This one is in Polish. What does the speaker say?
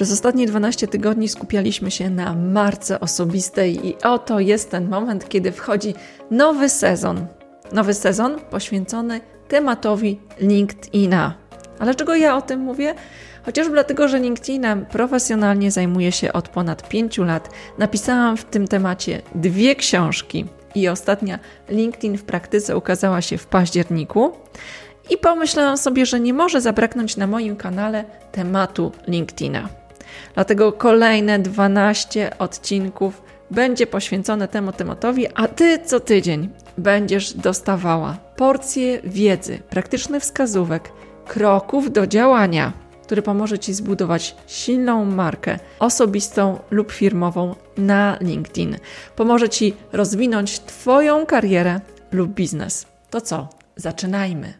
Przez ostatnie 12 tygodni skupialiśmy się na marce osobistej i oto jest ten moment, kiedy wchodzi nowy sezon. Nowy sezon poświęcony tematowi LinkedIna. Ale czego ja o tym mówię? Chociażby dlatego, że LinkedInem profesjonalnie zajmuję się od ponad 5 lat. Napisałam w tym temacie dwie książki i ostatnia LinkedIn w praktyce ukazała się w październiku. I pomyślałam sobie, że nie może zabraknąć na moim kanale tematu LinkedIna. Dlatego kolejne 12 odcinków będzie poświęcone temu tematowi, a ty co tydzień będziesz dostawała porcję wiedzy, praktycznych wskazówek, kroków do działania, który pomoże ci zbudować silną markę osobistą lub firmową na LinkedIn. Pomoże ci rozwinąć Twoją karierę lub biznes. To co? Zaczynajmy.